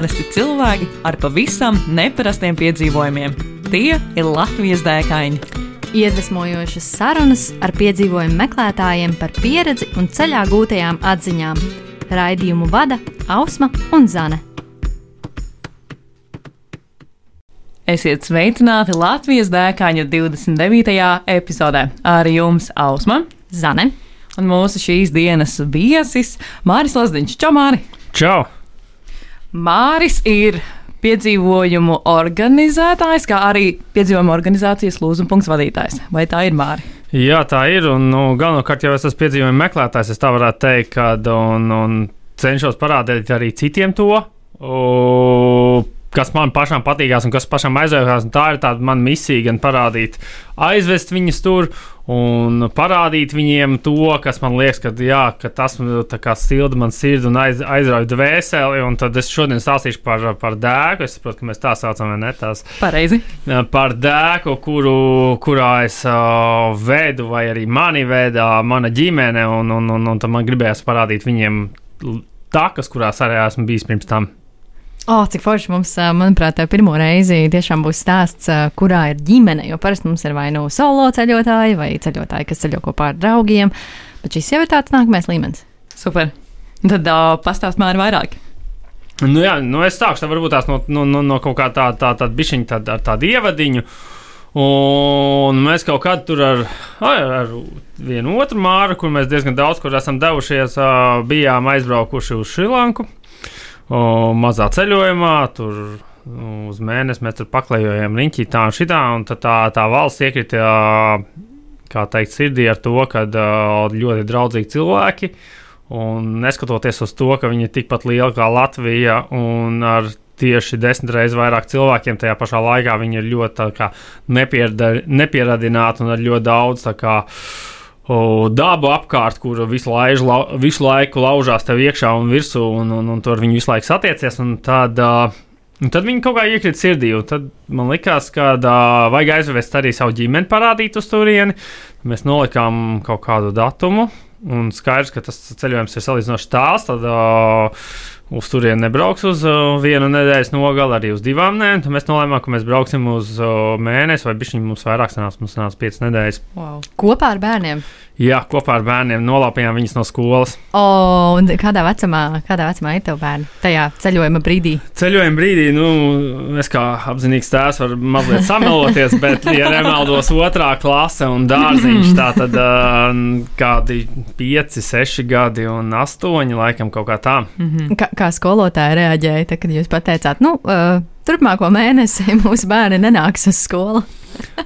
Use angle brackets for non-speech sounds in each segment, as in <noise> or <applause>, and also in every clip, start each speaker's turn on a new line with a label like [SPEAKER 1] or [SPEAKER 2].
[SPEAKER 1] parasti cilvēki ar pavisam neparastiem piedzīvojumiem. Tie ir Latvijas dēkaini.
[SPEAKER 2] Iedvesmojošas sarunas ar piedzīvojumu meklētājiem par pieredzi un ceļā gūtajām atziņām. Raidījumu vada Ausma un Zane.
[SPEAKER 1] Esiet sveicināti Latvijas dēkaņu 29. epizodē. Ar jums Ausma
[SPEAKER 2] Zane.
[SPEAKER 1] un mūsu šīs dienas viesis Māris Lazdiņš. Čau, Māri!
[SPEAKER 3] Čau!
[SPEAKER 1] Māris ir piedzīvojumu organizētājs, kā arī piedzīvojumu organizācijas lūzuma vadītājs. Vai tā ir Māri?
[SPEAKER 3] Jā, tā ir. Un, nu, galvenokārt jau es esmu piedzīvojuma meklētājs, es tā varētu teikt, kad, un, un cenšos parādīt arī citiem to. O, kas man pašam patīkās un kas pašam aizrautās. Tā ir tāda mana misija, gan parādīt, aizvest viņus tur un parādīt viņiem to, kas man liekas, ka, jā, ka tas kā, silda man sirdi un aiz, aizrauj dvēseli. Un tad es šodien stāstīšu par, par dēku. Es saprotu, ka mēs tā saucam, vai ne? Tās,
[SPEAKER 1] Pareizi.
[SPEAKER 3] par dēku, kuru, kurā es uh, vedu, vai arī mani veda mana ģimene. Un, un, un, un tad man gribējās parādīt viņiem takas, kurās arī esmu bijis pirms tam.
[SPEAKER 2] O, oh, cik forši mums, manuprāt, pirmo reizi tiešām būs stāsts, kurā ir ģimene. Jo parasti mums ir vai nu solo ceļotāji, vai ceļotāji, kas ceļo kopā ar draugiem. Bet šis jau ir tāds nākamais līmenis.
[SPEAKER 1] Super. Tad uh, pastāst Māri vairāk.
[SPEAKER 3] Nu, jā, nu es sākšu tā varbūt tās no, no, no, no kaut kā tāda tā, tā, bišķiņa, tāda, ar tādu ievadiņu. Un mēs kaut kādā tur ar, ar, ar vienu otru māru, kur mēs diezgan daudz kur esam devušies, bijām aizbraukuši uz Šrilanku. Mazā ceļojumā, tur uz mēnesi mēs tur paklējojām riņķī tā un šitā, un tā, tā valsts iekrita, kā teikt, sirdī ar to, ka ļoti draudzīgi cilvēki. Un neskatoties uz to, ka viņi ir tikpat lieli kā Latvija un ar tieši desmit reizes vairāk cilvēkiem, tajā pašā laikā viņi ir ļoti kā, nepieradināti un ar ļoti daudz kā, o, dabu apkārt, kur visu, laiž, la, visu laiku laužās tev iekšā un virsū, un, un, un tur viņi visu laiku satiecies. Tad, uh, tad viņi kaut kā iekrita sirdī, tad man likās, ka uh, vajag aizvest arī savu ģimeni, parādīt uz turieni. Mēs nolikām kaut kādu datumu, un skaidrs, ka tas ceļojums ir salīdzinoši tāls. Tad uh, uz turieni nebrauks uz uh, vienu nedēļas nogali, arī uz divām nedēļām. Tad mēs nolēmām, ka mēs brauksim uz uh, mēnesi, vai bišķiņi mums vairāk sanāks, mums sanāks piecas nedēļas.
[SPEAKER 1] Wow.
[SPEAKER 2] Kopā ar bērniem.
[SPEAKER 3] Jā, kopā ar bērniem nolāpījām viņus no skolas.
[SPEAKER 2] O, un kādā vecumā, kādā vecumā ir tev bērni tajā ceļojuma brīdī?
[SPEAKER 3] Ceļojuma brīdī, nu, es kā apzinīgs tēvs varu mazliet sameloties, <laughs> bet, ja nemaldos, otrā klase un dārziņš, tā tad kādi 5, 6 gadi un 8, laikam kaut kā tā.
[SPEAKER 2] Mm -hmm. kā, kā skolotāja reaģēja, tad, kad jūs pateicāt, nu, turpmāko mēnesi <laughs> mūsu bērni nenāks uz skolu?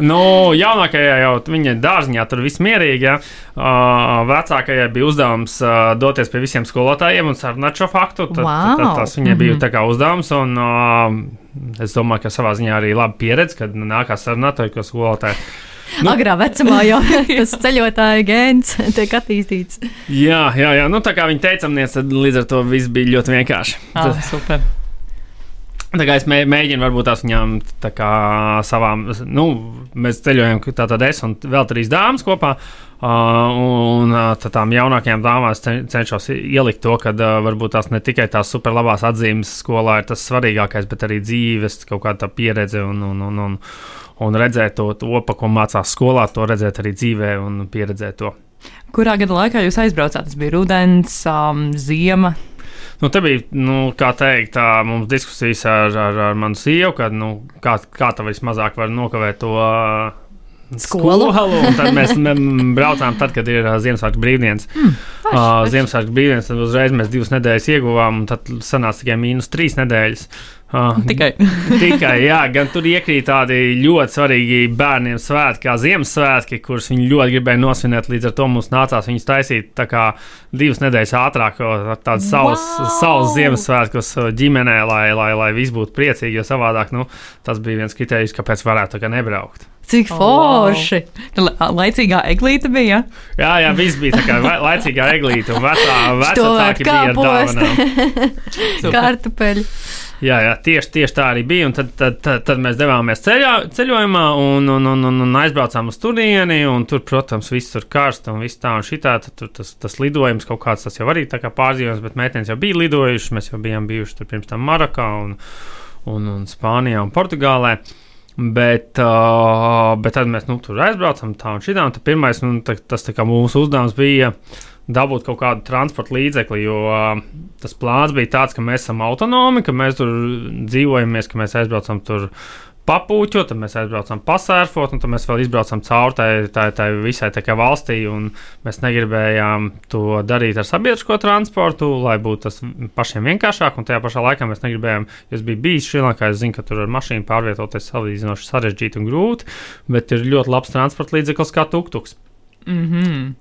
[SPEAKER 3] Nu, jaunākajai jau viņa dārziņā tur viss mierīgi. Ja? Uh, vecākajai bija uzdevums uh, doties pie visiem skolotājiem un sarunāt šo faktu. Tad,
[SPEAKER 2] Wow.
[SPEAKER 3] tad, tad tas viņai bija tā kā uzdevums. Un, uh, es domāju, ka savā ziņā arī laba pieredze, kad nākās sarunāt ar ko skolotāju.
[SPEAKER 2] Nu. Agrā vecumā jau <laughs> tas ceļotāja gēns tiek attīstīts.
[SPEAKER 3] Jā, jā, jā. Nu, tā kā viņa teicamniece, tad līdz ar to viss bija ļoti vienkārši.
[SPEAKER 1] Ah, super.
[SPEAKER 3] Tā kā es mē, mēģinu, varbūt tās viņām tā kā savām, nu, mēs ceļojam, tātad es un vēl trīs dāmas kopā. Uh, un tad tām jaunākajām dāmām cenšos ielikt to, ka uh, varbūt tās ne tikai tās superlabās atzīmes skolā ir tas svarīgākais, bet arī dzīves kaut kāda tā pieredze un, un, un, un, un redzēt to, to, pa ko mācās skolā, to redzēt arī dzīvē un pieredzēt to.
[SPEAKER 1] Kurā gada laikā jūs aizbraucāt? Tas bija rudens, um, ziema.
[SPEAKER 3] Nu, te bija, nu, kā teikt, tā, mums diskusijas ar, ar, ar manu sievu, kad, nu, kā, kā tā vismazāk var nokavēt to uh,
[SPEAKER 2] Skolu.
[SPEAKER 3] skolu. un Tad mēs braucām, tad, kad ir uh, Ziemassvētku brīvdienas. Mm, uh, Ziemassvētku brīvdienas, tad uzreiz mēs divas nedēļas ieguvām, un tad sanāca tikai mīnus trīs nedēļas. Uh, <laughs>
[SPEAKER 1] Tikai.
[SPEAKER 3] Tikai, jā, gan tur iekrīt tādi ļoti svarīgi bērniem svētki, kā Ziemassvētki, kurus viņi ļoti gribēja nosvinēt. Līdz ar to mums nācās viņus taisīt tā kā divas nedēļas ātrāk, tādas savas,
[SPEAKER 2] Wow!
[SPEAKER 3] savas Ziemassvētkus ģimenē, lai, lai, lai viss būtu priecīgi, jo savādāk nu, tas bija viens kriterijs, kāpēc varētu nebraukt.
[SPEAKER 2] Cik
[SPEAKER 1] Oh, wow.
[SPEAKER 2] forši!
[SPEAKER 1] La- Laicīgā eglīte bija.
[SPEAKER 3] Jā, jā, viss bija tā kā lai- laicīgā eglīte, un vecā,
[SPEAKER 2] kāposti.
[SPEAKER 3] dāvanām.
[SPEAKER 1] Super. <laughs>
[SPEAKER 2] Kartupeļi.
[SPEAKER 3] Jā, jā tieši, tieši tā arī bija. Un tad, tad, tad, tad mēs devāmies ceļā, ceļojumā un, un, un, un, un aizbraucām uz turieni. Tur, protams, viss tur karsts un viss tā un šitā. Tad, tas, tas lidojums kaut kāds tas jau arī tā kā pārdzīvojums, bet meitenes jau bija lidojušas. Mēs jau bijām bijuši tur pirms tam Marokā un, un, un Spānijā un Portugālē. Bet, uh, bet tad mēs nu, tur aizbraucam tā un šitā. Un pirmais, nu, tā, tas tā mūsu uzdevums bija. Dabūt kaut kādu transporta līdzekli, jo uh, tas plāns bija tāds, ka mēs esam autonomi, ka mēs tur dzīvojamies, ka mēs aizbraucam tur. Papūķot, tad mēs aizbraucam pasērfot, un tad mēs vēl izbraucam cauri tai, tai, tai visai tai valstī. Mēs negribējām to darīt ar sabiedrisko transportu, lai būtu tas pašiem vienkāršāk. Un tajā pašā laikā mēs negribējām, jo es biju bijis Šrilankā, es zinu, ka tur ar mašīnu pārvietoties salīdzinoši sarežģīti un grūti, bet ir ļoti labs transporta līdzeklis kā tuktuks.
[SPEAKER 1] Mm -hmm.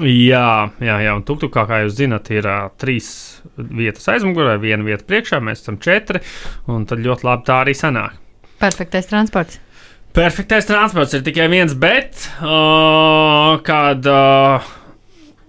[SPEAKER 3] Jā, jā, jā, un tuktukā, kā jūs zināt, ir uh, trīs vietas aizmugurē, viena vieta priekšā, mēs esam četri, un tad ļoti labi tā arī sanāk.
[SPEAKER 2] Perfektais transports.
[SPEAKER 3] Perfektais transports ir tikai viens, bet uh, kad, uh,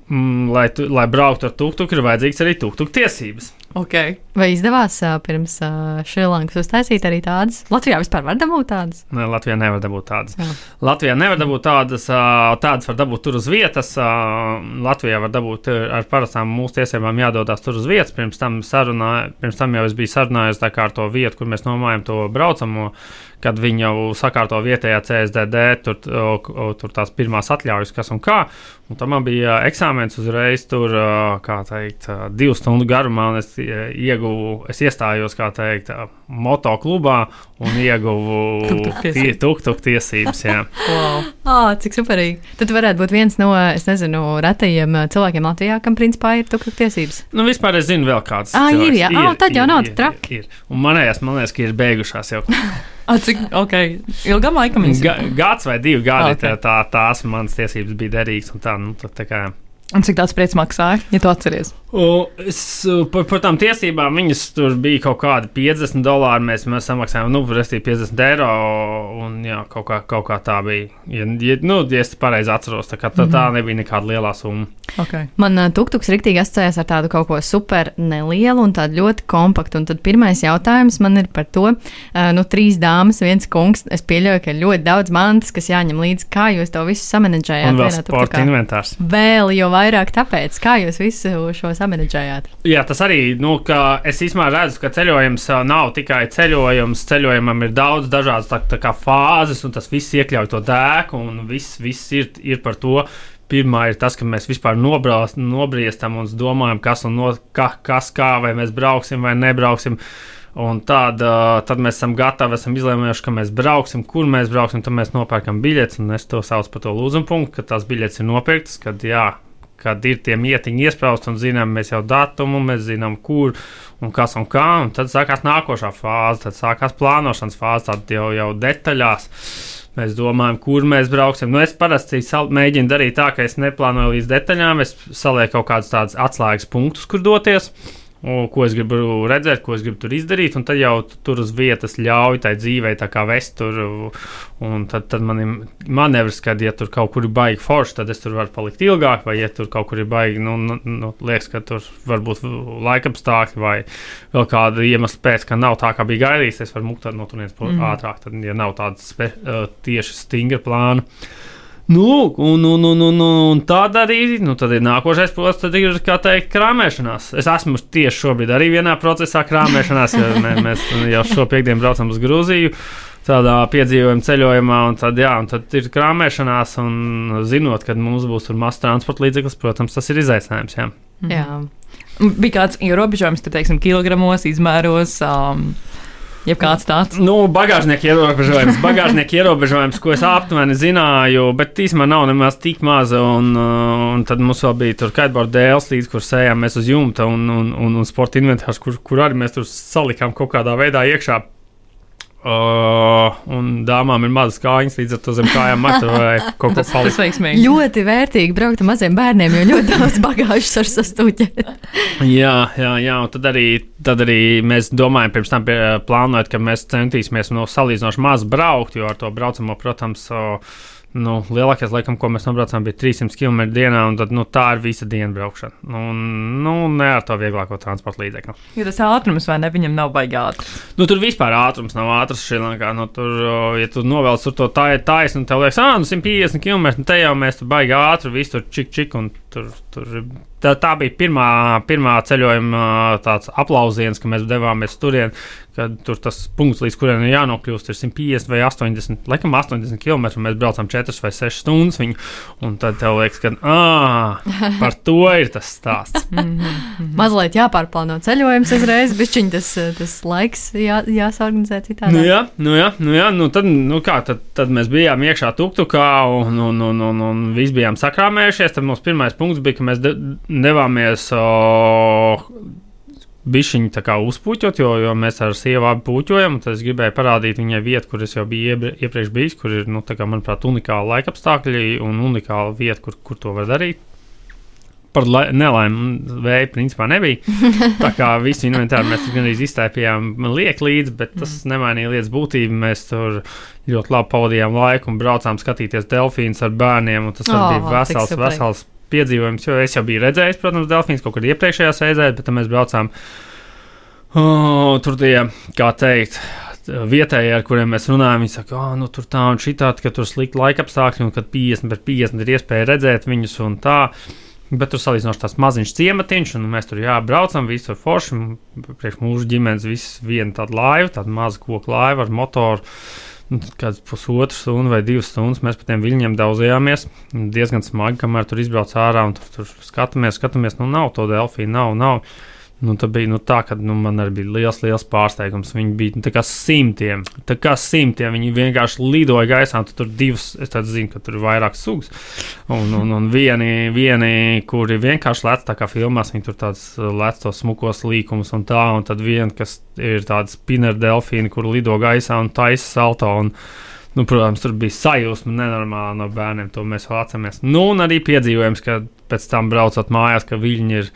[SPEAKER 3] mm, lai, tu, lai brauktu ar tuktuku, ir vajadzīgs arī tuktuku tiesības.
[SPEAKER 1] Okay.
[SPEAKER 2] Vai izdevās uh, pirms uh, Šrilankas uztaisīt arī tādas? Latvijā vispār var dabūt tādas?
[SPEAKER 3] Nē, Latvijā nevar dabūt tādas. Jā. Latvijā nevar dabūt tādas, uh, tādas var dabūt tur uz vietas. Uh, Latvijā var dabūt ar parastām mūsu tiesībām jādodas tur uz vietas. Pirms tam, sarunā, pirms tam jau es biju sarunājies ar to vietu, kur mēs nomājam to braucamo kad viņi jau sakārto vietējā CSDD, tur, tur tās pirmās atļaujas, kas un kā. Un tam bija eksāmens uzreiz, tur, kā teikt, divu stundu garumā, un es ieguvu, es iestājos, kā teikt, motoklubā un ieguvu <laughs> tuk-tuk tiesības. Jā. <laughs>
[SPEAKER 2] wow. oh, cik superīgi. Tad varētu būt viens no, es nezinu, retajiem cilvēkiem Latvijā, kam principā ir tuk-tuk tiesības.
[SPEAKER 3] Nu, vispār es zinu vēl kāds.
[SPEAKER 2] Ah, ir, jā. Ir, oh, tad jau ir, nav traki.
[SPEAKER 3] Ir, ir. Un manējās, man liekas, ka ir beigušās jau. <laughs>
[SPEAKER 1] A, cik okay. ilgam laikam viņas
[SPEAKER 3] Ga, gads vai divi gadi, okay. tā, tās manas tiesības bija derīgas. Tā, nu, tā, tā kā,
[SPEAKER 1] Un cik tāds prieks maksāja, ja tu atceries?
[SPEAKER 3] O, es, par, par tām tiesībām viņas tur bija kaut kādi 50 dolāri. Mēs, mēs samaksājām, nu, restīvi 50 eiro. Un, jā, kaut kā, kaut kā tā bija. Ja, ja, nu, ja es pareizi atceros, tā, tā, tā mhm. nebija nekāda liela summa.
[SPEAKER 1] Okay.
[SPEAKER 2] Man uh, tuktuks riktīgi asociējas ar tādu kaut ko super nelielu un tādu ļoti kompaktu. Un tad pirmais jautājums man ir par to, uh, nu, trīs dāmas, viens kungs. Es pieļauju, ka ir ļoti daudz mantas, kas jāņem līdzi. Kā jūs to visu samanedžējāt?
[SPEAKER 3] Un vēl sporta inventārs.
[SPEAKER 2] Vēl jau vairāk tāpēc, kā jūs visu šo samanedžējāt?
[SPEAKER 3] Jā, tas arī, nu, ka es īstenībā redzu, ka ceļojums nav tikai ceļojums. Ceļojumam ir daudz dažādas tā, tā kā fāzes, un tas viss iekļauj to dēku, un viss, viss ir, ir par to Pirmā ir tas, ka mēs vispār nobrāst, nobriestam un domājam, kas, un no, ka, kas kā, vai mēs brauksim vai nebrauksim. Un tad, tad mēs esam gatavi, esam izlēmuši, ka mēs brauksim, kur mēs brauksim. Tad mēs nopērkam biļetes, un es to saucu par to lūzumu punktu, ka tās biļetes ir nopirktas, kad, jā, kad ir tie mietiņi iesprāst un zinām, mēs jau datumu, mēs zinām, kur un kas un kā. Un tad sākās nākošā fāze, tad sākās plānošanas fāze, tad jau, jau detaļās. Mēs domājam, kur mēs brauksim. Nu, es parasti mēģinu darīt tā, ka es neplānoju līdz detaļām. Es salieku kaut kādus tādus atslēgas punktus, kur doties ko es gribu redzēt, ko es gribu tur izdarīt, un tad jau tur uz vietas ļauj tai dzīvei tā kā vest tur. Un tad, tad man ir manevrs, kad, ja tur kaut kur ir baigi forši, tad es tur varu palikt ilgāk, vai ja tur kaut kur ir baigi, nu, nu, nu liekas, ka tur varbūt laikapstākļi vai vēl kāda iemesla pēc, ka nav tā, kā bija gaidīts, es varu mukt no turienes mm. ātrāk, tad, ja nav tāda spe, uh, tieši stingra plāna. Nu, un, un, un, un, un tad arī nu, tad ir nākošais posms, tad ir teikt, krāpēšanās. Es esmu tieši šobrīd arī vienā procesā krāpēšanās, jo mē, mēs jau šo piekdienu braucam uz Grūziju. Tādā piedzīvojuma ceļojumā, un tad, jā, un tad ir krāpēšanās, zinot, ka mums būs mazs transporta līdzeklis, protams, tas ir izaicinājums. Jā.
[SPEAKER 2] jā.
[SPEAKER 1] Bija kāds ierobežojums, tur, teiksim, kilogramos, izmēros. Um, Ja kāds tāds -
[SPEAKER 3] nu, bagāžnieka ierobežojums, <laughs> bagāžnieka ierobežojums, ko es aptuveni zināju, bet īstenībā nav nemaz tik maza. Un, uh, un tad mums vēl bija tur kiteboard dēls, līdz kur sējām mēs uz jumta un, un, un, un sporta inventārs, kur, kur arī mēs tur salikām kaut kādā veidā iekšā Uh, un dāmām ir mazas kājas, līdz ar to zem kājām matur vai <laughs> kaut kas
[SPEAKER 1] tāds. Tas veiksmīgi.
[SPEAKER 2] Ļoti vērtīgi braukt ar maziem bērniem, jo ļoti daudz bagāžas ar sastūķēt. <laughs>
[SPEAKER 3] jā, jā, jā, un tad arī, tad arī mēs domājam, pirms tam plānojot, ka mēs centīsimies no salīdzinoši maz braukt, jo ar to braucamo, protams, uh, Nu, lielākais, laikam, ko mēs nobraucām, bija 300 km dienā, un tad, nu, tā ir visa diena braukšana. Nu, nu, ne ar to vieglāko transporta līdzekli.
[SPEAKER 1] Jo tas ātrums vai ne, viņam nav baigi ātrs.
[SPEAKER 3] Nu, tur vispār ātrums nav ātrs Šrilankā. Nu, tur, ja tu novelc tur to tā, taisnu, tev liekas, ah, nu, 150 km, nu, te jau mēs tur baigi ātri, viss tur čik, čik, un tur, tur tā, tā bija pirmā, pirmā ceļojuma tāds aplausiens, ka mēs devāmies turien, kad tur tas punkts, līdz kuriem ir jānokļūst, ir 150 vai 80, laikam 80 km. Mēs braucam 4 vai 6 stundas viņu, un tad tev liekas, ka ah, <laughs> par to ir tas stāsts.
[SPEAKER 2] Mazliet jāpārplāno ceļojums uzreiz, bišķiņ tas, tas laiks jā, jāsorganizē citādi.
[SPEAKER 3] Nu jā, nu jā, nu jā, nu tad, nu kā, tad, tad mēs bijām iekšā tuktukā un, un, un, un, un visi bijām sakrāmējušies. Tad mums pirmais punkts bija, ka mēs de, devāmies. O, Bišķiņu tā kā uzpuķot, jo, jo mēs ar sievu abi puķojam. Tad es gribēju parādīt viņai vietu, kur es jau biju iepriekš bijis, kur ir, nu, kā, manuprāt, unikāla laika apstākļi un unikāla vieta, kur, kur to var darīt. Par nelaimi vēja principā nebija. Tā kā visu inventāru mēs gan arī iztaipījām liek līdzi, bet tas mm. nemainīja lietas būtību. Mēs tur ļoti labi pavadījām laiku un braucām skatīties delfīnus ar bērniem. Tas oh, bija vesels, vesels piedzīvojums, jo es jau biju redzējis, protams, delfīns kaut kad iepriekšējā reizē, bet mēs braucām oh, tur tie, kā teikt, vietējie, ar kuriem mēs runājam, viņi saka, oh, nu, tur tā un šitā, ka tur slikti laika apstākļi, un kad 50 pret 50 ir iespēja redzēt viņus un tā. Bet tur salīdzinoši tās maziņš ciematiņš, un mēs tur jābraucam, visi tur forši. Priekš mūsu ģimenes viss viena tāda laiva, tāda maza koku laiva ar motoru kāds pusotru stundu vai divas stundas mēs pa tiem viļņiem daudzējāmies. Diezgan smagi, kamēr tur izbrauc ārā un tur, tur skatāmies, skatāmies, nu nav to delfīnu, nav, nav. Nu, tā bija nu, tā, ka nu, man arī bija liels, liels pārsteigums. Viņi bija nu, kā simtiem, tā kā simtiem. Viņi vienkārši lidoja gaisā, un tur divas, es zinu, ka tur ir vairākas sugas. Un, un, un vieni, vieni, kuri vienkārši lec tā kā filmās, viņi tur tāds lec tos smukos līkumus un tā, un tad viena, kas ir tāds spinner delfīni, kur lido gaisā un taisa salto. Un, Nu, protams, tur bija sajūsma nenormāla no bērniem, to mēs vēl atceramies. Nu, un arī piedzīvojums, ka pēc tam braucot mājās, ka viņi ir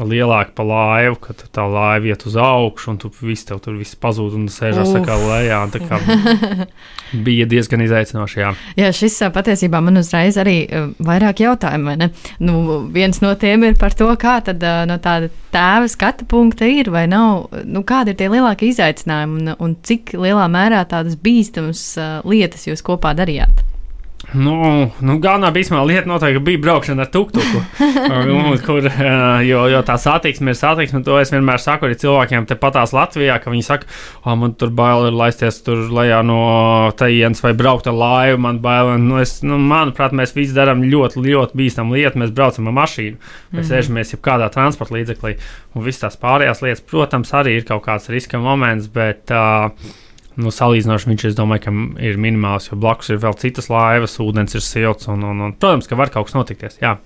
[SPEAKER 3] lielāka pa laivu, ka tā laiva iet uz augšu, un tu viss tev tur viss pazūd un sēžas tā kā lejā. Kā <laughs> bija diezgan izaicinoši. Jā.
[SPEAKER 2] jā, šis patiesībā man uzreiz arī vairāk jautājumu. Nu, viens no tiem ir par to, kā tad no tāda tēva skatu punkta ir vai nav, nu, kādi ir tie lielākie izaicinājumi un, un cik lielā mērā tādas bīstamas lietas jūs kopā darījāt.
[SPEAKER 3] Nu, nu, galvenā bija lieta, noteikti, bija braukšana ar tuktuku. <laughs> kur, jo, jo tā satiksme ir satiksme, to es vienmēr saku arī cilvēkiem tepatās Latvijā, ka viņi saka, oh, man tur bail ir laisties tur lejā no tajienes vai braukt ar laivu. Man bail, nu, es, nu, manuprāt, mēs visi darām ļoti, ļoti bīstamu lietu. Mēs braucam ar mašīnu, vai mm sēžamies jebkādā transporta līdzeklī, un visas tās pārējās lietas, protams, arī ir kaut kāds riska moments, bet. Uh, Nu, salīdzinoši viņš, domāju, ka ir minimāls, jo blakus ir vēl citas laivas, ūdens ir silts. Un, un, un, protams, ka var kaut kas notikties. Jā.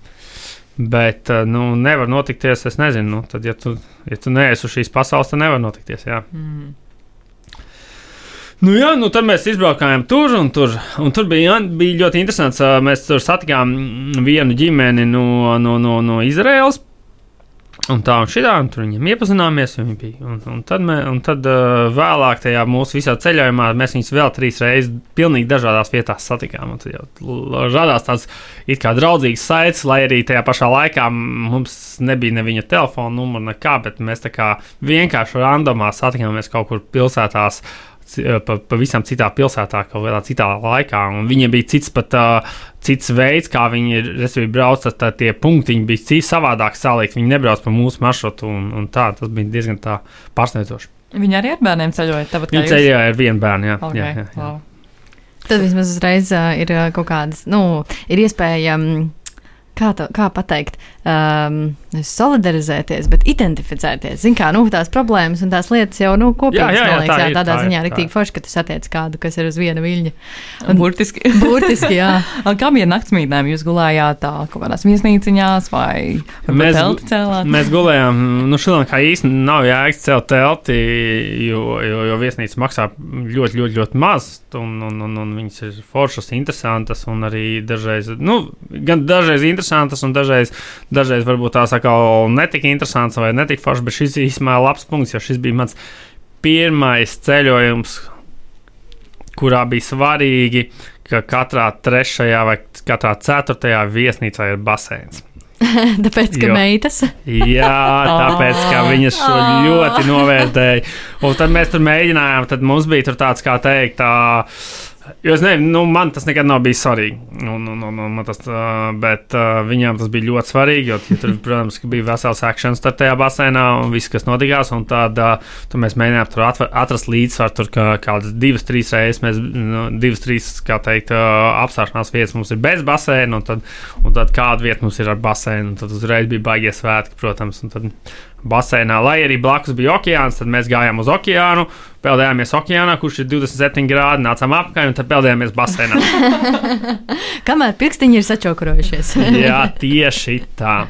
[SPEAKER 3] Bet, eh, nu, nevar notikties, es nezinu, nu, tad, ja tu, ja tu neesi uz šīs pasaules, tad nevar notikties. Jā. Mm. Nu, jā, nu, tad mēs izbraukājām tur, un tur, un tur bija, bija ļoti interesants. Mēs tur satikām vienu ģimeni no, no, no, no Izraēlas. Un tā un šitā, un tur viņam iepazināmies. Bija, un, un tad, mē, un tad uh, vēlāk tajā mūsu visā ceļojumā mēs viņus vēl trīs reizes pilnīgi dažādās vietās satikām. Tad jau radās tāds it kā draudzīgs saites, lai arī tajā pašā laikā mums nebija ne viņa telefona numura, nekā, bet mēs tā kā vienkārši randomā satikāmies kaut kur pilsētās Eh, pa, pavisam citā pilsētā, kaut kādā citā laikā. Un viņiem bija cits, pat, uh, cits veids, kā viņi ir brauc, tad, tie punktiņi bija citi savādāk salikt. Viņi nebrauc pa mūsu maršrutu, un, un tā, tas bija diezgan pārsteidzoši.
[SPEAKER 1] Viņi arī ar bērniem ceļoja.
[SPEAKER 3] Viņi ceļoja ar vienu bērnu. Jā, okay. jā, jā, jā. Wow.
[SPEAKER 2] Tad vismaz uzreiz uh, ir kaut kādas, nu, ir iespēja. Um, kā, to, kā pateikt, um, solidarizēties, bet identificēties. Ziniet, kā nu, tās problēmas un tās lietas jau nu, kopīgi liekas. Jā, tādā tā ziņā ir rīktīgi forši, ka tu satiec kādu, kas ir uz viena viļņa.
[SPEAKER 1] Un, burtiski. <laughs>
[SPEAKER 2] burtiski jā.
[SPEAKER 1] Kā bija naktsmītnēm? Jūs gulējāt tā kaut kādās viesnīciņās vai mēs, telti cēlāt?
[SPEAKER 3] Mēs gulējām, nu, šodien kā īsti nav jēgas celt telti, jo, jo, jo viesnīca maksā ļoti, ļoti, ļoti maz. Un, un, un, un viņas ir foršas, interesantas un arī dažreiz, nu, gan dažreiz interesantas un dažreiz, dažreiz varbūt tās atkal netik interesants vai netik foršs, bet šis īstenībā labs punkts, jo šis bija mans pirmais ceļojums, kurā bija svarīgi, ka katrā trešajā vai katrā ceturtajā viesnīcā ir baseins. <laughs>
[SPEAKER 2] Tāpēc, ka
[SPEAKER 3] Jo.
[SPEAKER 2] meitas.
[SPEAKER 3] Jā, <laughs> tāpēc, ka viņas šo ļoti novērtēja. Un tad mēs tur mēģinājām, tad mums bija tur tāds, kā teikt, tā. Jo es nezinu, nu, man tas nekad nav bijis svarīgi. Un, un, un, man tas, uh, bet uh, viņām tas bija ļoti svarīgi. Jo ja tur, protams, bija vesels akcents tajā basēnā un viss, kas notikās. Tad, uh, tad mēs mēģinājām tur atver, atrast līdzsvaru. Tur kā, kādas divas, trīs reizes mēs, nu, divas, trīs, teikt, uh, apstāšanās vietas mums ir bez basēna. Un tad, un tad kāda vieta mums ir ar basēnu. Tad uzreiz bija baigies svētki, protams. Tad basēnā, lai arī blakus bija okeāns, tad mēs gājām uz okeānu, peldējāmies okeānā, kurš ir 27 grādi, nācām apakaļ un tad peldējāmies basēnā. <laughs>
[SPEAKER 2] Kamēr pirkstiņi ir sačokurojušies. <laughs>
[SPEAKER 3] Jā, tieši tā.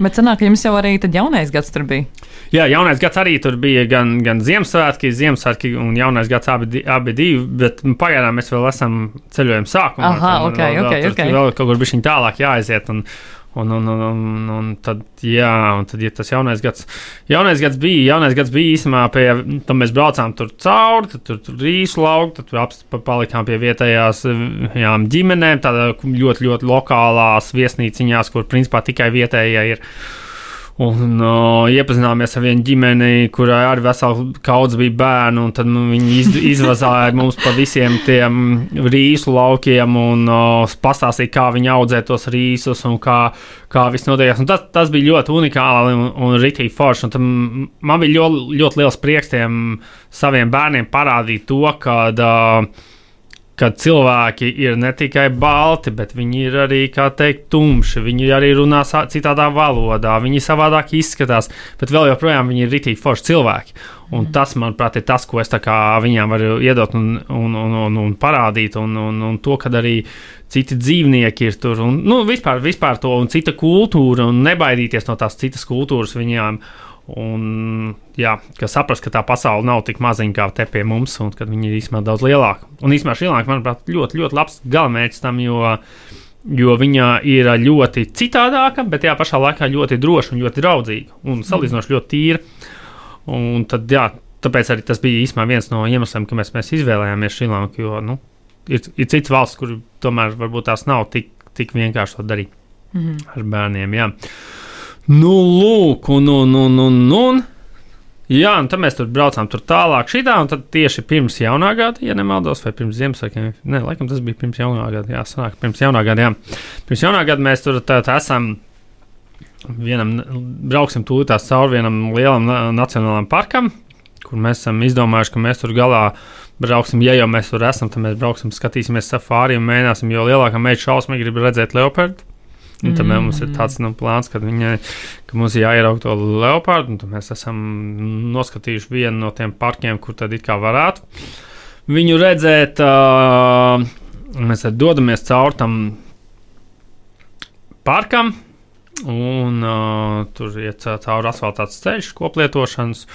[SPEAKER 1] Bet sanāk, ka jums jau arī tad jaunais gads tur bija.
[SPEAKER 3] Jā, jaunais gads arī tur bija gan, gan Ziemassvētki, Ziemassvētki un jaunais gads abi, abi divi, bet nu, pagaidām mēs vēl esam ceļojuma sākumā.
[SPEAKER 1] Aha,
[SPEAKER 3] Tur
[SPEAKER 1] ok,
[SPEAKER 3] vēl,
[SPEAKER 1] ok,
[SPEAKER 3] vēl, tur
[SPEAKER 1] ok.
[SPEAKER 3] Vēl kaut kur bija tālāk jāaiziet. Un, Un, un, un, un, un tad, jā, un tad, ja tas jaunais gads, jaunais gads bija, jaunais gads bija īstenībā pie, tam mēs braucām tur cauri, tad tur, tur rīsu lauku, tad apst- pa- palikām pie vietējās jā, ģimenēm, tādā ļoti, ļoti lokālās viesnīciņās, kur principā tikai vietējie ir. Un uh, iepazināmies ar vienu ģimeni, kurai arī vesela kaudze bija bērnu, un tad nu, viņi iz, <laughs> izvazāja mums pa visiem tiem rīsu laukiem un uh, pastāstīja, kā viņi audzē tos rīsus un kā, kā viss notiekās. Un Tas, tas bija ļoti unikāli un, un rītīgi forši. Un Man bija ļoti, ļoti liels prieks tiem saviem bērniem parādīt to, ka. Uh, kad cilvēki ir ne tikai balti, bet viņi ir arī, kā teikt, tumši. Viņi arī runā citādā valodā, viņi savādāk izskatās, bet vēl joprojām viņi ir rītīgi forši cilvēki. Un tas, manuprāt, ir tas, ko es viņām varu iedot un, un, un, un, un parādīt, un, un, un to, ka arī citi dzīvnieki ir tur, un nu, vispār, vispār to, un cita kultūra, un nebaidīties no tās citas kultūras viņām. Un, jā, ka saprast, ka tā pasaule nav tik maziņa kā te pie mums, un ka viņi ir īstenībā daudz lielāka. Un īstenībā Šrilanka, manuprāt, ļoti, ļoti labs galamērķis tam, jo, jo viņa ir ļoti citādāka, bet tajā pašā laikā ļoti droša un ļoti draudzīga un salīdzinoši ļoti tīra. Un tad, jā, tāpēc arī tas bija īstenībā viens no iemesliem, kāpēc mēs izvēlējāmies Šrilanku, jo nu, ir, ir cits valsts, kur tomēr varbūt tās nav tik, tik vienkārši to darīt
[SPEAKER 1] Mhm.
[SPEAKER 3] ar bērniem. Jā. Nu, lūk, un, un, un, un, un. Jā, un tad mēs tur braucām tur tālāk, šitā, un tad tieši pirms jaunā gada, ja nemaldos, vai pirms Ziemassvētkiem, nē, laikam tas bija pirms jaunā gada, jā, sanāk, pirms jaunā gada, jā. Pirms jaunā gada mēs tur tā, tā esam, vienam, brauksim tūlītās cauri vienam lielam na- nacionālam parkam, kur mēs esam izdomājuši, ka mēs tur galā brauksim, ja jau mēs tur esam, tad mēs brauksim, skatīsimies safāri un mēģināsim, jo lielākā meita šausmīgi grib redzēt leopardu. Un tad mm. mums ir tāds nu, plāns, ka, viņa, ka mums ir jāierauga to leopardu. Mēs esam noskatījuši vienu no tiem parkiem, kur tad it kā varētu viņu redzēt. Uh, mēs tad dodamies cauri tam parkam, un uh, tur ir ca- cauri asfaltāts ceļš, koplietošanas.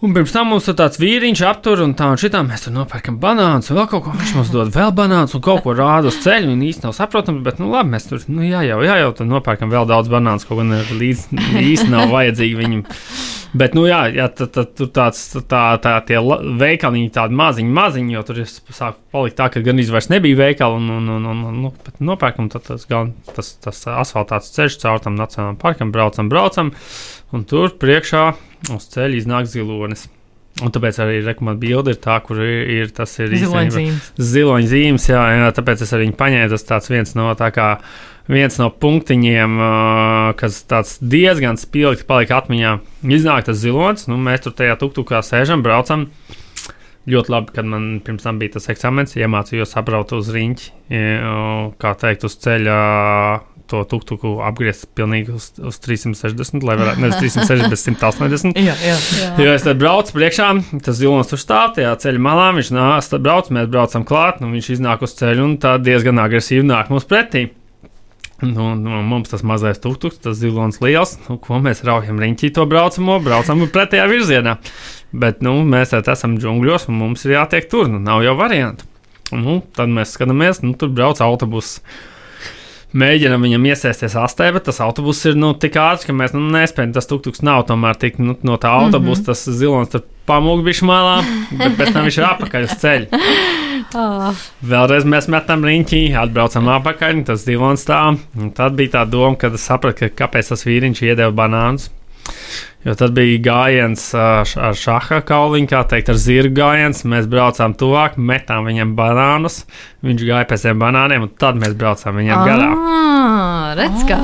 [SPEAKER 3] Un pirms tam mums ir tāds vīriņš, aptur un tā un šitā. Mēs tur nopērkam banānus, un vēl kaut ko. Viņš mums dod vēl banānus un kaut ko rāda uz ceļa. Viņa īsti nav saprotama, bet, nu, labi, mēs tur, nu, jā, jau, jā, jau tad nopērkam vēl daudz banānus, kaut gan līdz īsti nav <laughs> vajadzīgi viņam. Bet, nu, jā, jā tad, tad tur tāds, tā, tā, tie veikaliņi tādi maziņi, maziņi, jo tur es sāku palikt tā, ka gan izvairs nebija veikali, un, un, un, un, un nu, nopērkam tad tas, gal, tas, tas asfaltāts ceļš caur tam nacionālajam parkam, braucam, braucam, un tur priekšā uz ceļa iznāk zilonis. Un tāpēc arī rekomendācija bilde ir tā, kur ir, ir tas ir
[SPEAKER 1] Ziloņzīmes.
[SPEAKER 3] ziloņa zīmes, jā, jā, tāpēc es arī viņu paņēmu. Tas tāds viens no, tā kā, viens no punktiņiem, kas tāds diezgan spilgti palika atmiņā. Iznāk tas zilonis, nu, mēs tur tajā tuktukā sēžam, braucam. Ļoti labi, kad man pirms tam bija tas eksāmenis, iemācījos apbraut uz riņķi, ja, kā teikt, uz ceļa to tuktuku apgriezt pilnīgi uz, uz 360, lai varētu nevis 360, bet 180.
[SPEAKER 1] Jā, jā.
[SPEAKER 3] Jo es tad braucu priekšā, tas zilonis tur stāv tajā ceļa malā. Viņš nāk, tad brauc, mēs braucam klāt, un viņš iznāk uz ceļa un tā diezgan agresīvi nāk mums pretī. Nu, nu, mums tas mazais tuktuks, tas zilonis liels, nu, ko mēs raujam riņķī to braucamo, braucam pretējā virzienā. Bet nu, mēs te esam džungļos, un mums ir jātiek tur, nu, nav jau variantu. Nu, tad mēs skatāmies, nu, tur brauc autobuss. Mēģinām viņam iesēsties astē, bet tas autobus ir nu, tik ātrs, ka mēs nu, nespējam. Tas tuktuks nav tomēr tik nu, no tā autobusa, mm -hmm. tas zilonis tur pamūg bišķi malā, bet pēc tam viņš ir apakaļ uz ceļa. <laughs> Oh. Vēlreiz mēs metam riņķī, atbraucam apakaļ, tas zilonis stāv. Tad bija tā doma, kad es sapratu, ka kāpēc tas vīriņš iedeva banānus. Jo tad bija gājiens ar šāda kauliņu, kā teikt, ar zirgu gājiens. Mēs braucām tuvāk, metām viņam banānus. Viņš gāja pēc tiem banāniem, un tad mēs braucām viņam garām.
[SPEAKER 2] Redz, kā!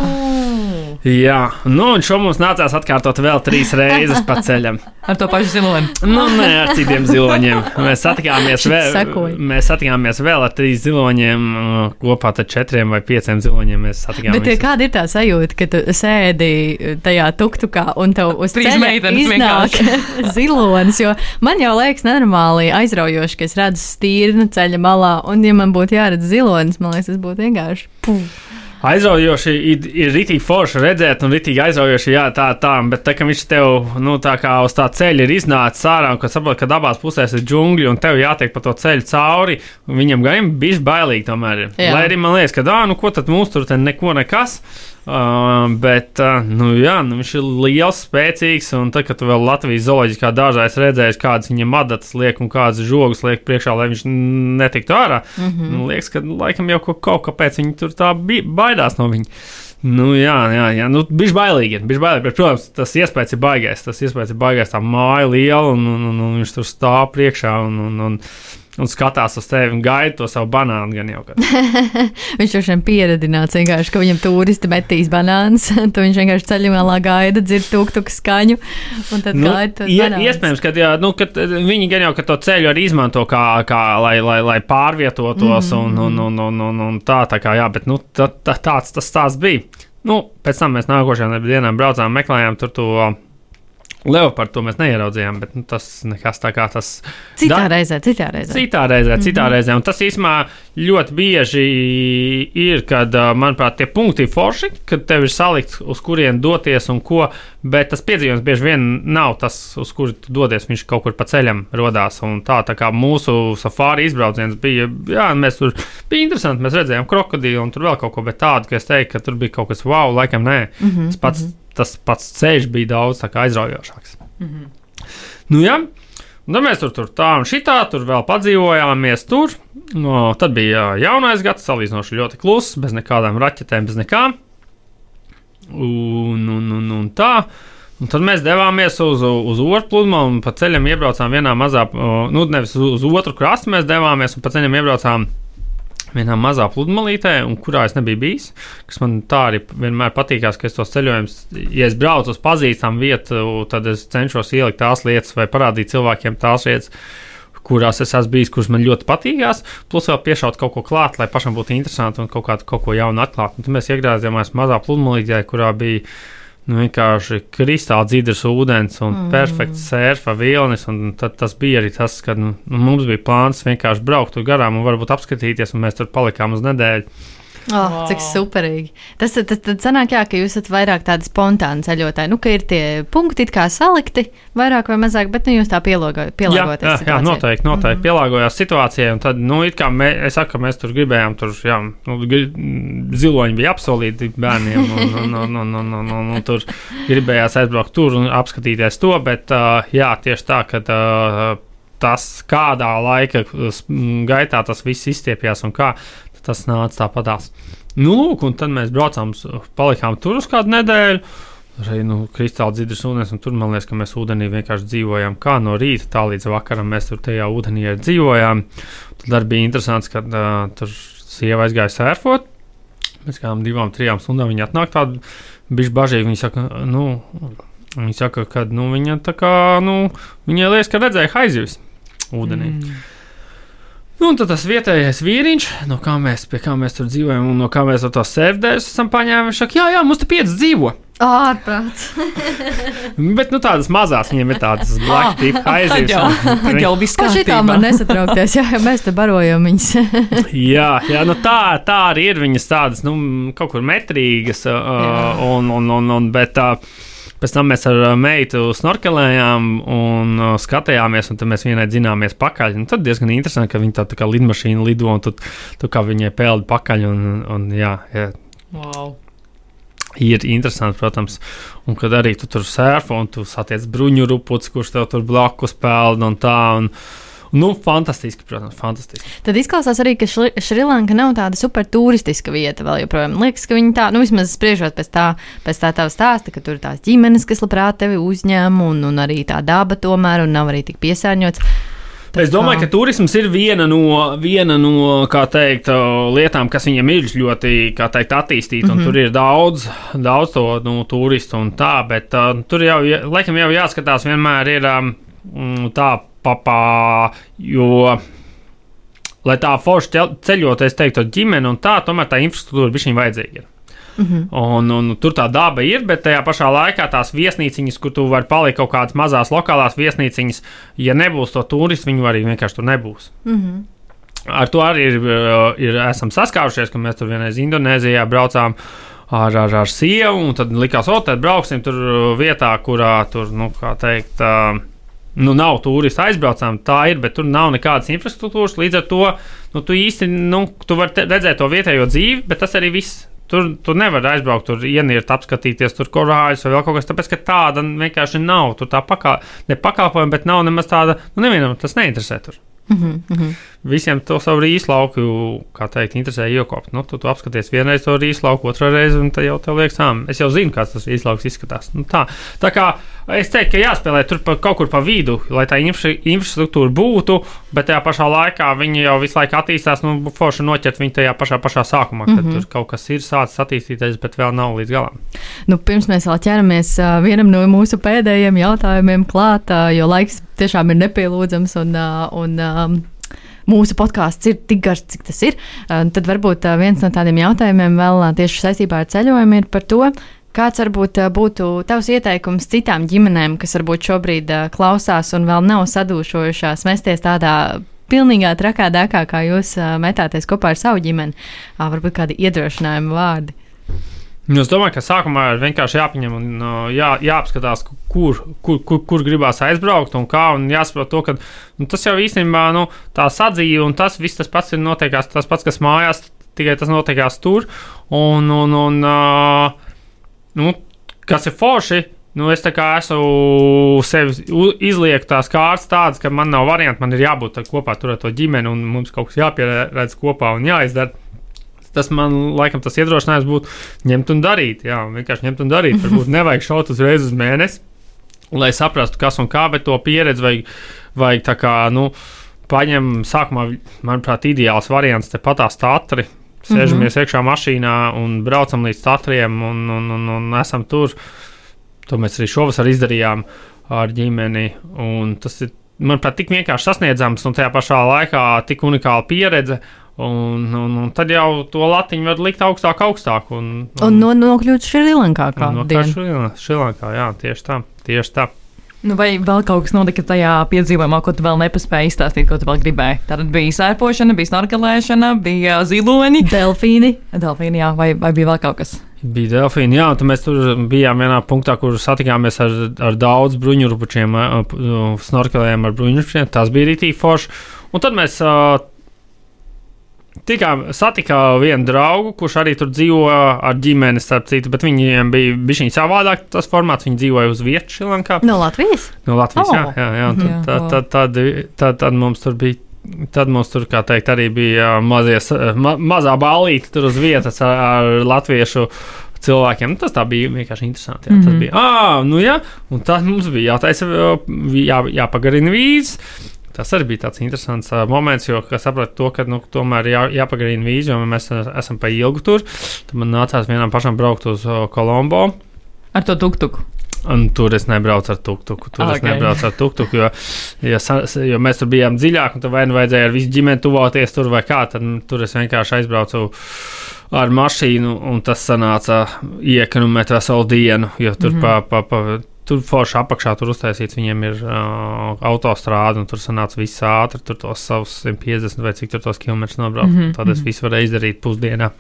[SPEAKER 3] Jā, nu, un šo mums nācās atkārtot vēl trīs <laughs> reizes pa ceļam.
[SPEAKER 1] ar to pašu ziloni?
[SPEAKER 3] nu, nē, ar citiem ziloņiem. Mēs satikāmies, vēl, mēs satikāmies vēl ar trīs ziloņiem, uh, kopā ar četriem vai pieciem ziloņiem.
[SPEAKER 2] Bet kāda ir tā sajūta, ka tu sēdi tajā tuktukā un tev uz ceļa iznāk <laughs> zilonis? Jo man jau liekas nenormāli aizraujoši, ka es redzu stīrnu ceļa malā, un ja man būtu jāredz zilonis, man liekas, tas būtu vienkārši. Puh.
[SPEAKER 3] Aizraujoši ir, ir rītīgi forši redzēt, un rītīgi aizraujoši, jā, tā, tā, bet tā, ka viņš tev, nu, tā kā uz tā ceļa ir iznācis ārā, un kad saprot, ka abās pusēs ir džungļi, un tev jātiek pa to ceļu cauri, viņam gan bija bailīgi tomēr. Jā. Lai arī man liekas, ka, ah, nu, ko tad mums tur neko nekas. Uh, bet, uh, nu, jā, nu, viņš ir liels, spēcīgs. Un tad, kad vēl Latvijas zooloģiskā dārzā redzēji, kādas viņam adatas liek un kādas žogas liek priekšā, lai viņš netiktu ārā, mm -hmm. nu, liekas, ka laikam jau kaut kāpēc viņi tur tā baidās no viņa. Nu, jā, jā, jā. Nu, bija bailīgi. Bija bailīgi bet, protams, tas iespējas ir baigais. Tas iespējas ir baigais. Tā māja liela un, un, un, un viņš tur stāv priekšā. Un, un, un, un skatās uz tevi un gaida to savu banānu. <laughs>
[SPEAKER 2] viņš jau šiem pieredzināts, ka viņam turisti metīs banānus. <laughs> Tad viņš vienkārši ceļā gaida, dzird tuktuku skaņu.
[SPEAKER 3] Nu, ie, iespējams, ka jā, nu, kad viņi gan jau ka to ceļu arī izmanto, kā, kā, lai, lai, lai pārvietotos mm un, un, un, un, un, un tā, tā kā jā, bet nu, tā, tā, tāds tas stāsts bija. Nu, pēc tam mēs nākošajā dienā braucām, meklējām tur to Leopardu to mēs neieraudzījām, bet nu, tas nekas tā kā tas.
[SPEAKER 2] Citā da... reizē, citā reizē.
[SPEAKER 3] Citā reizē, mm -hmm. citā reizē. Un tas īstenībā ļoti bieži ir, kad, manuprāt, tie punkti ir forši, kad tev ir salikts, uz kurien doties un ko, bet tas piedzīvojums bieži vien nav tas, uz kuru tu dodies. Viņš kaut kur pa ceļam rodās. Un tā, tā kā mūsu safāri izbrauciens bija, jā, mēs tur bija interesanti. Mēs redzējām krokodīlu un tur vēl kaut ko, bet tādu, ka es teiktu, ka tur bija kaut kas wow, laikam nē. Mm -hmm, tas pats. Mm -hmm tas pats ceļš bija daudz aizraujošāks. Mm -hmm. nu, ja? Un tad mēs tur, tur tā un šitā, tur vēl padzīvojāmies. Tur. No, tad bija jaunais gads, salīdzinoši ļoti kluss, bez nekādām raķetēm, bez nekā. Un, un, un, un tā. Un tad mēs devāmies uz, uz otru pludmali un pa ceļam iebraucām vienā mazā, nu, nevis uz, uz otru krastu mēs devāmies un pa ceļam iebraucām vienā mazā pludmalītē, kurā es nebiju bijis. Kas man tā arī vienmēr patīkās, ka es tos ceļojumus, ja es braucu uz pazīstamu vietu, tad es cenšos ielikt tās lietas vai parādīt cilvēkiem tās lietas. Kurās es esmu bijis, kuras man ļoti patīkās, plus vēl piešaut kaut ko klāt, lai pašam būtu interesanti un kaut, kā, kaut ko jaunu atklāt. Un tad mēs iegrāzījāmies mazā pludmalītē, kurā bija uh, nu, vienkārši kristāli dzīves ūdens un mm. perfekts sērfa vilnis. Tad tas bija arī tas, ka nu, mums bija plāns vienkārši braukt tur garām un varbūt apskatīties, un mēs tur palikām uz nedēļu.
[SPEAKER 2] Oh, wow. Cik superīgi. Tas tad, sanāk, jā, ka jūs esat vairāk tādi spontāni ceļotāji. Nu, ka ir tie punkti kā salikti, vairāk vai mazāk, bet nu, jūs tā pielāgojaties. Jā, jā,
[SPEAKER 3] jā, noteikti, noteikti mm. pielāgojās situācijai. Un tad, nu, it kā mē, es saku, mēs tur gribējām, tur, jā, nu, ziloņi bija apsolīti bērniem, un, un, un, un, un, un, un, un tur gribējās aizbraukt tur un apskatīties to, bet, uh, jā, tieši tā, ka. Uh, tas, kādā laika gaitā tas viss izstiepjas un kā tas nāca tāpatās. Nu, lūk, un tad mēs braucām, palikām tur uz kādu nedēļu. Arī nu, kristāli dziļš ūdens, un tur man liekas, ka mēs ūdenī vienkārši dzīvojam. Kā no rīta tā līdz vakaram mēs tur tajā ūdenī dzīvojām. Tad arī bija interesants, ka uh, tur sieva aizgāja sērfot. Pēc kādām divām, trijām stundām viņa atnāk tāda bišķi bažīga. Viņa saka, nu, viņa saka ka nu, viņa tā kā, nu, viņai liekas, ka redzēja haizivs ūdenī. Mm. Nu, un tad tas vietējais vīriņš, no kā mēs, kā mēs tur dzīvojam, un no kā mēs to sērdēs esam paņēmuši, saka, jā, jā, mums te pieci dzīvo.
[SPEAKER 2] Ārprāts. <laughs>
[SPEAKER 3] Bet nu, tādas mazas viņiem ir tādas blakus tipa aizjūtas.
[SPEAKER 1] Jā, tā jau viss
[SPEAKER 2] kārtībā. Šitā man nesatraukties, jā, ja mēs te barojam viņas. <laughs> <laughs>
[SPEAKER 3] jā, jā, nu tā, tā arī ir viņas tādas, nu, kaut kur metrīgas, uh, un, un, un, un, bet. Uh, Pēc tam mēs ar uh, meitu snorkelējām un uh, skatījāmies, un tad mēs vienai dzināmies pakaļ. Un tad diezgan interesanti, ka viņa tā, tā kā lidmašīna lido, un tu, tu kā viņai peldi pakaļ. Un, un, jā, jā,
[SPEAKER 2] Wow.
[SPEAKER 3] Ir interesanti, protams, un kad arī tu tur sērfo un tu satiec bruņu rupuci, kurš tev tur blakus peld un tā. Un, Nu, fantastiski, protams, fantastiski.
[SPEAKER 2] Tad izklausās arī, ka Šri- Šrilanka nav tāda super turistiska vieta vēl joprojām. Liekas, ka viņi tā, nu, vismaz spriežot pēc tā, pēc tā tava stāsta, ka tur ir tās ģimenes, kas labprāt tevi uzņem, un, un arī tā daba tomēr, un nav arī tik piesārņots.
[SPEAKER 3] Es domāju, ka turisms ir viena no, viena no teikt, lietām, kas viņam ir ļoti teikt, attīstīta. Mm -hmm. Tur ir daudz, daudz to nu, turistu un tā, bet uh, tur jau, ja- laikam, jau jāskatās vienmēr ir um, tā papā, jo. Lai tā forši ceļot, es teiktu, ar ģimeni un tā, tomēr tā infrastruktūra bija viņa vajadzīga.
[SPEAKER 2] Mm -hmm.
[SPEAKER 3] Un, un tur tā daba ir, bet tajā pašā laikā tās viesnīciņas, kur tu vari palikt kaut kādas mazas lokālās viesnīciņas, ja nebūs to turistu, viņu arī vienkārši tur nebūs.
[SPEAKER 2] Mm -hmm.
[SPEAKER 3] Ar to arī ir, uh, ir esam saskārušies, ka mēs tur vienreiz Indonēzijā braucām. Ar, ar, ar sievu, un tad likās, o, tad brauksim tur uh, vietā, kurā tur, nu, kā teikt, uh, nu, nav turistu aizbraucām. Tā ir, bet tur nav nekādas infrastruktūras. Līdz ar to nu, tu īsti nu, tu vari redzēt to vietējo dzīvi, bet tas arī viss. Tur, tur nevar aizbraukt, tur ienirt, apskatīties, tur korāļus vai vēl kaut kas tāds, ka tāda vienkārši nav. Tur tā pakā, ne pakalpojuma, bet nav nemaz tāda, nu, nevienam tas neinteresē. Tur.
[SPEAKER 2] Mm -hmm.
[SPEAKER 3] Visiem to savu rīslauku, kā teikt, interesē iekopt. Nu, tu, tu apskaties vienreiz to rīslauku, otrā reize, un tad jau tev liekas, ah, es jau zinu, kāds tas rīslauks izskatās. Nu, tā. tā kā es teiktu, ka jāspēlē tur pa, kaut kur pa vidu, lai tā infra, infrastruktūra būtu, bet tajā pašā laikā viņi jau visu laiku attīstās, nu, forši noķert viņu tajā pašā, pašā sākumā, kad mm -hmm. tur kaut kas ir sācis attīstīties, bet vēl nav līdz galam.
[SPEAKER 2] Nu, pirms mēs vēl ķeramies uh, vienam no mūsu pēdējiem jautājumiem klāt, uh, jo laiks tiešām ir nepielūdzams un, uh, un um, mūsu podkāsts ir tik garš, cik tas ir. Uh, tad varbūt uh, viens no tādiem jautājumiem vēl uh, tieši saistībā ar ceļojumu ir par to. Kāds varbūt būtu tavs ieteikums citām ģimenēm, kas varbūt šobrīd klausās un vēl nav sadūšojušās, mesties tādā pilnīgā trakā dēkā, kā jūs metāties kopā ar savu ģimeni? Uh, varbūt kādi iedrošinājumi vārdi.
[SPEAKER 3] Nu, Es domāju, ka sākumā ir vienkārši jāpaņem un uh, jā, jāapskatās, kur, kur, kur, kur gribās aizbraukt un kā. Un jāsaprot, to, ka nu, tas jau īstenībā nu, tā sadzīve un tas viss tas pats ir notiekās, tas pats, kas mājās, tikai tas notiekās tur. Un, un, un, nu, kas ir forši. Nu, es esmu sev izlieku tās kārtas tādas, ka man nav variantu, man ir jābūt kopā tur ar to ģimeni, un mums kaut kas jāpieredz kopā un jāizdara tas man laikam tas iedrošinājums būtu ņemt un darīt. Jā, vienkārši ņemt un darīt. Varbūt nevajag šaut uzreiz uz mēnesi, lai saprastu, kas un kā, bet to pieredzi vajag, vajag tā kā, nu, paņem sākumā, manuprāt, ideāls variants te patās tatri. Sēžamies mm -hmm. iekšā mašīnā un braucam līdz tatriem un, un, un, un esam tur. To mēs arī šovasar izdarījām ar ģimeni. Un tas ir, manuprāt, tik vienkārši sasniedzams un tajā pašā laikā tik unikāla pieredze. Un, un, un tad jau to latiņu var likt augstāk, augstāk. Un,
[SPEAKER 2] Un no, nokļūt Šrilankā
[SPEAKER 3] kā
[SPEAKER 2] dienu.
[SPEAKER 3] Šrilankā, jā, tieši tā. Tieši tā.
[SPEAKER 1] Nu, vai vēl kaut kas notika tajā piedzīvojumā, ko tu vēl nepaspēji izstāstīt, ko tu vēl gribēji? Tad bija sērpošana, bija snorkelēšana, bija ziloņi,
[SPEAKER 2] Delfīni.
[SPEAKER 1] delfīni, jā, vai, vai bija vēl kaut kas?
[SPEAKER 3] Bija delfīni, jā, un mēs tur bijām vienā punktā, kur satikāmies ar, ar daudz bruņurupučiem, snorkelējām ar bruņurupučiem. Tas bija rītīgi forši. Un tad mēs ā, tikām, satikām vienu draugu, kurš arī tur dzīvo ar ģimeni, starp citu, bet viņiem bija bijis savādāk tas formāts. Viņi dzīvoja uz vietas Šrilankā.
[SPEAKER 2] No Latvijas?
[SPEAKER 3] No Latvijas,
[SPEAKER 2] Oh.
[SPEAKER 3] jā, jā, jā. un
[SPEAKER 1] Jā,
[SPEAKER 3] Tad, tad, tad, tad, tad, mums tur bija. Tad mums tur, kā teikt, arī bija mazie, s- ma, mazā ballīte tur uz vietas ar, ar latviešu cilvēkiem. Nu, tas tā bija vienkārši interesanti. Jā, mm -hmm. Tas
[SPEAKER 1] Mhm.
[SPEAKER 3] bija, ah, nu jā, un tad mums bija jātaisa, jā, jāpagarina vīzes. Tas arī bija tāds interesants uh, moments, jo es sapratu, to, ka nu, tomēr jā, jāpagarina vīzi, jo mēs uh, esam pa ilgu tur. Tad man nācās vienam pašam braukt uz uh, Kolombo.
[SPEAKER 1] Ar to tuktuku.
[SPEAKER 3] Un tur es nebraucu ar tuktuku. Tur okay. es nebraucu ar tuktuku, jo, ja, jo mēs tur bijām dziļāk, un tur vai nu vajadzēja ar visu ģimeni tuvoties tur vai kā. Tad mm, tur es vienkārši aizbraucu ar mašīnu, un tas sanāca iekonomēt veselu dienu. Jo tur mm. -hmm. pa, pa, pa, Tur forši apakšā tur uztaisīts, viņiem ir uh, autostrāde, un tur sanāca viss ātri, tur tos savus 150 vai cik tur tos kilometrus nobraukt. Mm -hmm. Tad es
[SPEAKER 1] mhm.
[SPEAKER 3] visu varēju izdarīt pusdienā.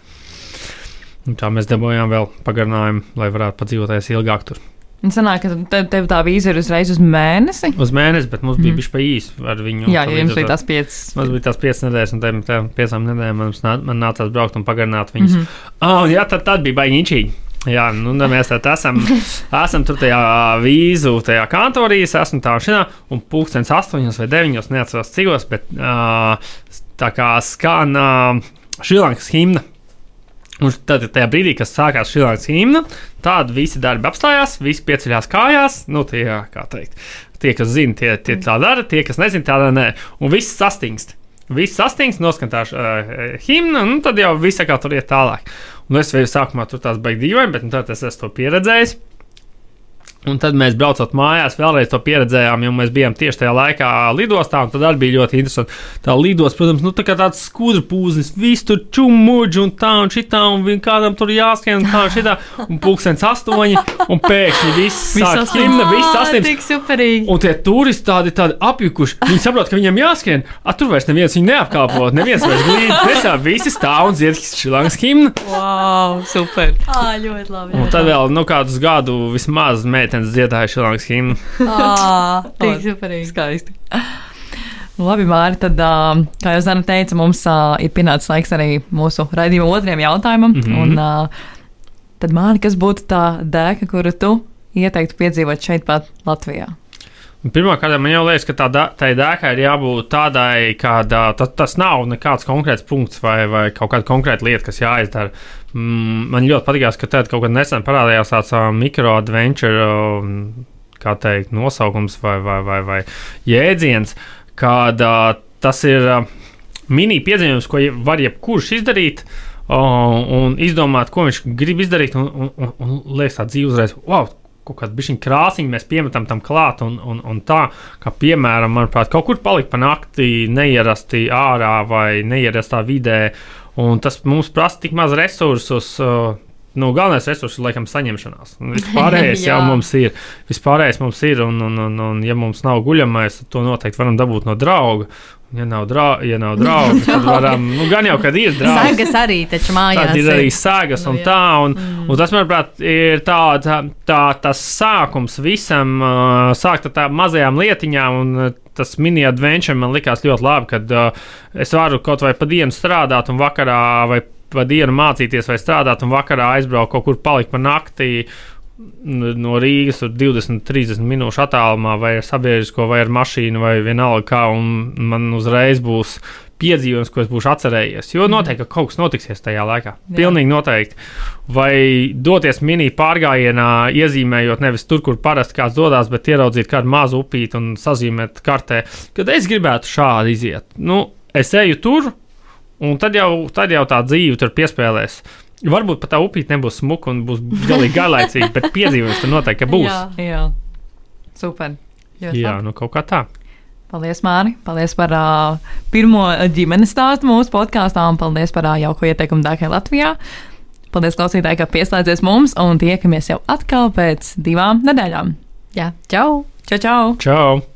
[SPEAKER 3] Un tā mēs dabūjām vēl pagarinājumu, lai varētu padzīvoties ilgāk tur.
[SPEAKER 1] Un sanāk, ka tev, tev tā vīza ir uzreiz uz mēnesi.
[SPEAKER 3] Uz mēnesi, bet mums bija mm. bijis pa īsu ar viņu.
[SPEAKER 1] Jā, ja jums bija tās piecas.
[SPEAKER 3] Mums bija tās piecas nedēļas, un tam piecām nedēļām nā, man nācās braukt un pagarināt viņus. Mm -hmm. oh, jā, tad, tad bija baigi. Jā, nu, mēs tā esam, esam tur tajā vīzu, tajā kantorī, esmu tā šitā, un pulkstenis astoņos vai deviņos, neatceros cikos, bet uh, tā kā skan uh, Šrilankas himna. Un tad, tajā brīdī, kad sākās šī līnijas himna, tad visi darbi apstājās, visi pieceļās kājās. Nu, tie, kā teikt, tie, kas zina, tie, tie tā dara, tie, kas nezina, tādā nē. Un viss sastingst. Viss sastingst, noskantāšu uh, himnu, un tad jau viss kā tur iet tālāk. Un es vēl sākumā tur tās baigi dīvaini, bet nu, tad es esmu pieredzējis. Un tad mēs braucot mājās, vēlreiz to pieredzējām, jo mēs bijām tieši tajā laikā lidostā. Tad arī bija ļoti interesanti. Tā lidos, protams, nu, tā kā tāds skudru pūznis, viss tur čumuģi un tā un šitā, un kādam tur jāskrien un tā un šitā. Un pulkstenis astoņi, un pēkšņi viss sāk himna, viss sasniedz.
[SPEAKER 2] Tik superīgi.
[SPEAKER 3] Un tie turisti tādi, tādi apjukuši. Viņi saprot, ka viņiem jāskrien. A, tur vairs neviens viņu neapkalpo, neviens vairs glīd. Nesā, visi stāv un dzied šilangas himnu.
[SPEAKER 1] Wow, super.
[SPEAKER 2] Ā, ļoti labi.
[SPEAKER 3] Un tad vēl, nu, kādus gadu vismaz meitenes meitenes dziedāja šādu himnu.
[SPEAKER 2] Ah, <laughs> tik superīgi.
[SPEAKER 1] Skaisti. Labi, Mārtiņ, tad, kā jau Zana teica, mums ir pienācis laiks arī mūsu raidījuma otrajam jautājumam. Mm -hmm. un, tad, Mārtiņ, kas būtu tā dēka, kuru tu ieteiktu piedzīvot šeit, pat Latvijā?
[SPEAKER 3] Pirmkārt, man jau liekas, ka tā, tai dēkai ir jābūt tādai, ka tas, tas nav nekāds konkrēts punkts vai, vai kaut kāda konkrēta lieta, kas jāizdara. Mm, man ļoti patīkās, ka tad kaut kad nesen parādījās tāds uh, mikroadventure, uh, kā teikt, nosaukums vai, vai, vai, vai jēdziens, kad uh, tas ir uh, mini piedzīvojums, ko var jebkurš izdarīt. Uh, un izdomāt, ko viņš grib izdarīt, un, un, un, un liekas, tā dzīve uzreiz, wow, kaut kāda bišķiņa krāsiņa mēs piemetam tam klāt, un, un, un tā, kā piemēram, manuprāt, kaut kur palikt pa nakti neierasti ārā vai neierastā vidē, Un tas mums prasa tik maz resursus. Uh, nu, galvenais resurs ir laikam saņemšanās. <laughs> Vispārējais jau mums ir. Vispārējais mums ir, un, un, un, un ja mums nav guļamais, tad to noteikti varam dabūt no drauga. Ja nav, drau, ja nav draugi, <laughs> tad varam, nu, gan jau, kad ir draugi.
[SPEAKER 2] Sēgas arī taču mājās.
[SPEAKER 3] Tad ir arī sēgas un nu, tā, un, mm. un tas, manuprāt, ir tā, tā, tā, tas sākums visam, sākt ar tām mazajām lietiņām, un tas mini-adventure man likās ļoti labi, kad uh, es varu kaut vai pa dienu strādāt un vakarā vai pa dienu mācīties vai strādāt un vakarā aizbraukt kaut kur palikt pa naktī. No Rīgas tur 20, 30 minūšu attālumā, vai ar sabiedrisko, vai ar mašīnu, vai vienalga kā, un man uzreiz būs piedzīvojums, ko es būšu atcerējies. Jo noteikti ka kaut kas notiksies tajā laikā. Jā. Pilnīgi noteikti. Vai doties mini pārgājienā, iezīmējot nevis tur, kur parasti kāds dodas, bet ieraudzīt kādu mazu upīti un sazīmēt kartē, kad es gribētu šādi iziet. Nu, es eju tur, un tad jau, tad jau tā dzīve tur piespēlēs. Varbūt pat tā upīte nebūs smuka un būs galīgi garlaicīga, bet piedzīvojums tur noteikti būs.
[SPEAKER 1] Jā, jā. super.
[SPEAKER 3] Ļoti jā, labi. nu kaut kā tā.
[SPEAKER 1] Paldies, Māri! Paldies par uh, pirmo ģimenes stāstu mūsu podkāstā un paldies par uh, jauko ieteikumu Dākai Latvijā. Paldies, klausītāji, ka pieslēdzies mums un tiekamies jau atkal pēc divām nedēļām.
[SPEAKER 2] Jā, čau!
[SPEAKER 1] Čau! čau.
[SPEAKER 3] čau.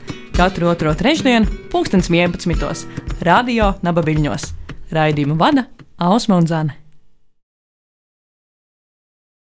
[SPEAKER 1] Katru otro trešdienu, 2011. Radio Naba Viļņos. Raidījumu vada Ausma un Zana.